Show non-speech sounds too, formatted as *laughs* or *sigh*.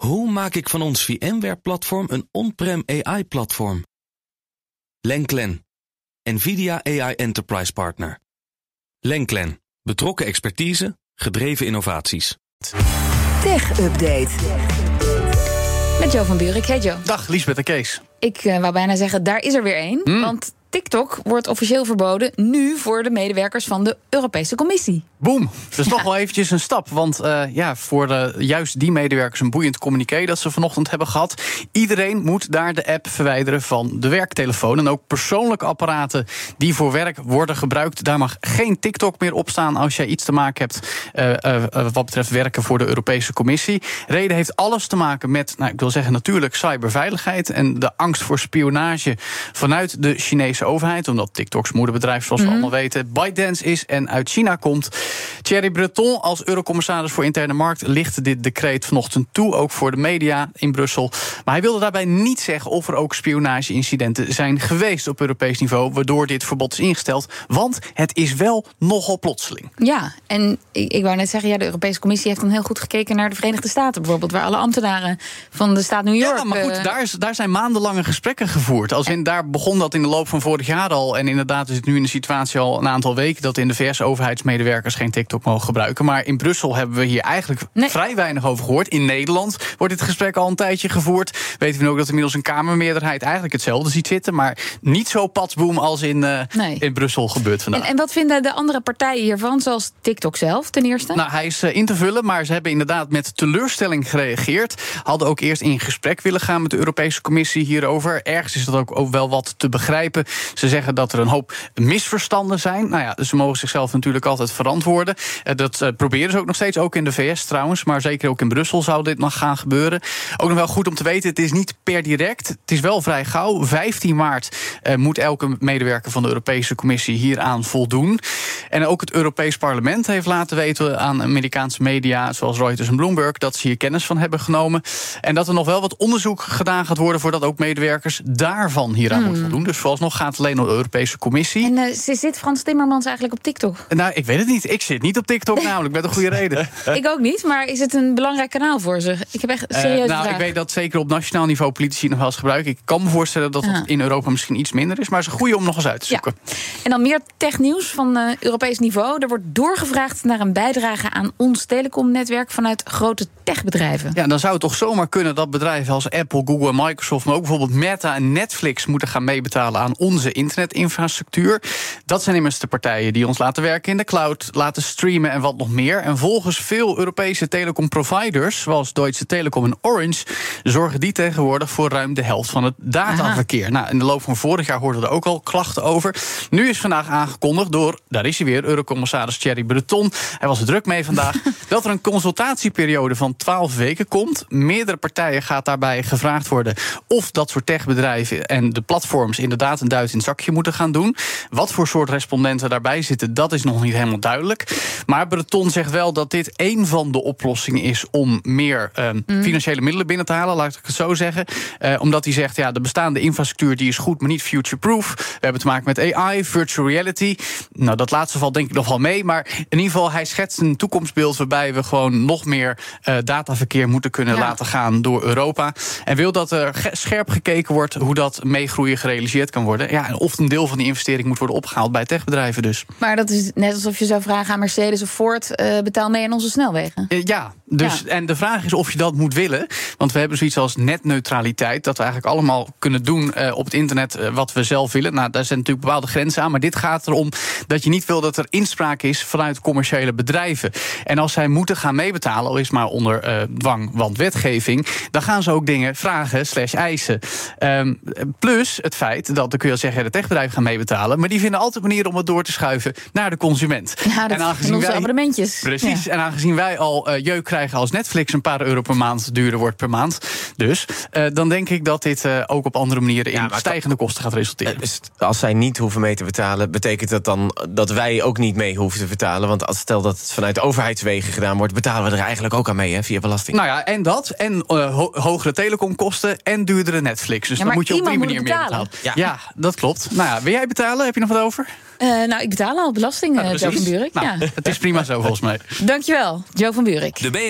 Hoe maak ik van ons VMware-platform een on-prem AI-platform? Lenklen, NVIDIA AI Enterprise Partner. Lenklen, betrokken expertise, gedreven innovaties. Tech Update. Met Jo van Buurik. Hey Jo. Dag, Liesbeth en Kees. Ik eh, wou bijna zeggen, daar is er weer één. Hmm. Want TikTok wordt officieel verboden nu voor de medewerkers van de Europese Commissie. Boom. Dat is toch wel eventjes een stap. Want eh, ja, voor de, juist die medewerkers een boeiend communiqué dat ze vanochtend hebben gehad. Iedereen moet daar de app verwijderen van de werktelefoon. En ook persoonlijke apparaten die voor werk worden gebruikt. Daar mag geen TikTok meer op staan als jij iets te maken hebt eh, eh, eh, wat betreft werken voor de Europese Commissie. Reden heeft alles te maken met, nou, ik wil zeggen natuurlijk cyberveiligheid en de angst voor spionage vanuit de Chinese overheid. Omdat TikToks moederbedrijf, zoals we allemaal weten, ByteDance is en uit China komt. Thierry Breton als eurocommissaris voor interne markt lichtte dit decreet vanochtend toe, ook voor de media in Brussel. Maar hij wilde daarbij niet zeggen of er ook spionageincidenten zijn geweest op Europees niveau, waardoor dit verbod is ingesteld. Want het is wel nogal plotseling. Ja, en ik, ik wou net zeggen, ja, de Europese Commissie heeft dan heel goed gekeken naar de Verenigde Staten bijvoorbeeld, waar alle ambtenaren van de staat New York. Ja, maar goed, eh, daar, is, daar zijn maandenlange gesprekken gevoerd. Als in, daar begon dat in de loop van vorig jaar al. En inderdaad is het nu in de situatie al een aantal weken... dat in de VS overheidsmedewerkers geen TikTok mogen gebruiken. Maar in Brussel hebben we hier eigenlijk Nee. vrij weinig over gehoord. In Nederland wordt dit gesprek al een tijdje gevoerd. Weten we ook dat inmiddels een Kamermeerderheid... eigenlijk hetzelfde ziet zitten. Maar niet zo patsboom als in, eh, Nee. in Brussel gebeurt vandaag. en, en wat vinden de andere partijen hiervan, zoals TikTok zelf ten eerste? Nou, hij is eh, in te vullen, maar ze hebben inderdaad met teleurstelling gereageerd. Hadden ook eerst in gesprek willen gaan met de Europese Commissie hierover. Ergens is dat ook, ook wel wat te begrijpen. Ze zeggen dat er een hoop misverstanden zijn. Nou ja, ze mogen zichzelf natuurlijk altijd verantwoorden. Eh, Dat eh, proberen ze ook nog steeds, ook in de VS trouwens. Maar zeker ook in Brussel zou dit nog gaan gebeuren. Ook nog wel goed om te weten, het is niet per direct. Het is wel vrij gauw. 15 maart eh, moet elke medewerker van de Europese Commissie hieraan voldoen. En ook het Europees Parlement heeft laten weten aan Amerikaanse media, zoals Reuters en Bloomberg, dat ze hier kennis van hebben genomen. En dat er nog wel wat onderzoek gedaan gaat worden voordat ook medewerkers daarvan hieraan moeten voldoen. Dus vooralsnog gaat alleen om de Europese Commissie. En eh, ze- zit Frans Timmermans eigenlijk op TikTok? Nou, ik weet het niet. Ik zit niet op TikTok *laughs* namelijk, met een goede reden. ik ook niet, maar is het een belangrijk kanaal voor ze? Ik heb echt Eh, serieus nou, ik weet dat zeker op nationaal niveau politici nog wel eens gebruiken. Ik kan me voorstellen dat Ja. dat in Europa misschien iets minder is. Maar het is een goede om nog eens uit te Ja. zoeken. En dan meer technieuws van eh, Europees niveau. Er wordt doorgevraagd naar een bijdrage aan ons telecomnetwerk vanuit grote techbedrijven. Ja, dan zou het toch zomaar kunnen dat bedrijven als Apple, Google en Microsoft, maar ook bijvoorbeeld Meta en Netflix moeten gaan meebetalen aan onze internetinfrastructuur. Dat zijn immers de partijen die ons laten werken in de cloud, laten streamen en wat nog meer. En volgens veel Europese telecomproviders, zoals Deutsche Telekom en Orange, zorgen die tegenwoordig voor ruim de helft van het dataverkeer. Nou, in de loop van vorig jaar hoorden er ook al klachten over. Nu is vandaag aangekondigd door, daar is hij weer, Eurocommissaris Thierry Breton. Hij was er druk mee vandaag. *laughs* dat er een consultatieperiode van 12 weken komt. Meerdere partijen gaat daarbij gevraagd worden of dat soort techbedrijven en de platforms inderdaad een in het zakje moeten gaan doen. Wat voor soort respondenten daarbij zitten, dat is nog niet helemaal duidelijk. Maar Breton zegt wel dat dit een van de oplossingen is om meer ehm, financiële middelen binnen te halen, laat ik het zo zeggen. Eh, omdat hij zegt, ja, de bestaande infrastructuur die is goed, maar niet future-proof. We hebben te maken met AI, virtual reality. Nou, dat laatste valt denk ik nog wel mee. Maar in ieder geval, hij schetst een toekomstbeeld waarbij we gewoon nog meer eh, dataverkeer moeten kunnen Ja. laten gaan door Europa. En wil dat er scherp gekeken wordt hoe dat meegroeien gerealiseerd kan worden. Ja, of een deel van die investering moet worden opgehaald bij techbedrijven dus. Maar dat is net alsof je zou vragen aan Mercedes of Ford... eh, betaal mee aan onze snelwegen. Eh, Ja, dus, Ja. en de vraag is of je dat moet willen. Want we hebben zoiets als netneutraliteit. Dat we eigenlijk allemaal kunnen doen eh, op het internet eh, wat we zelf willen. Nou, daar zijn natuurlijk bepaalde grenzen aan. Maar dit gaat erom dat je niet wil dat er inspraak is vanuit commerciële bedrijven. En als zij moeten gaan meebetalen, al is maar onder eh, dwang, want wetgeving. dan gaan ze ook dingen vragen, slash eisen. Ehm, plus het feit dat, dan kun je wel zeggen, de techbedrijven gaan meebetalen. Maar die vinden altijd manieren om het door te schuiven naar de consument. Ja, dat en onze abonnementjes. Precies. Ja. En aangezien wij al jeuk krijgen als Netflix een paar euro per maand duurder wordt per maand. Dus eh, dan denk ik dat dit eh, ook op andere manieren in Ja, stijgende kosten gaat resulteren. Eh, Als zij niet hoeven mee te betalen, betekent dat dan dat wij ook niet mee hoeven te betalen? Want als stel dat het vanuit de overheidswegen gedaan wordt, betalen we er eigenlijk ook aan mee, hè, via belasting. Nou ja, en dat. En eh, ho- hogere telecomkosten en duurdere Netflix. Dus Ja, dan moet je op die manier meer betalen. Ja. Ja. dat klopt. Nou ja, wil jij betalen? Heb je nog wat over? Eh, nou, ik betaal al belasting, Joe van. Buurik. Nou, ja. Het is prima zo volgens mij. *laughs* Dankjewel, Joe van Buurik. De BNR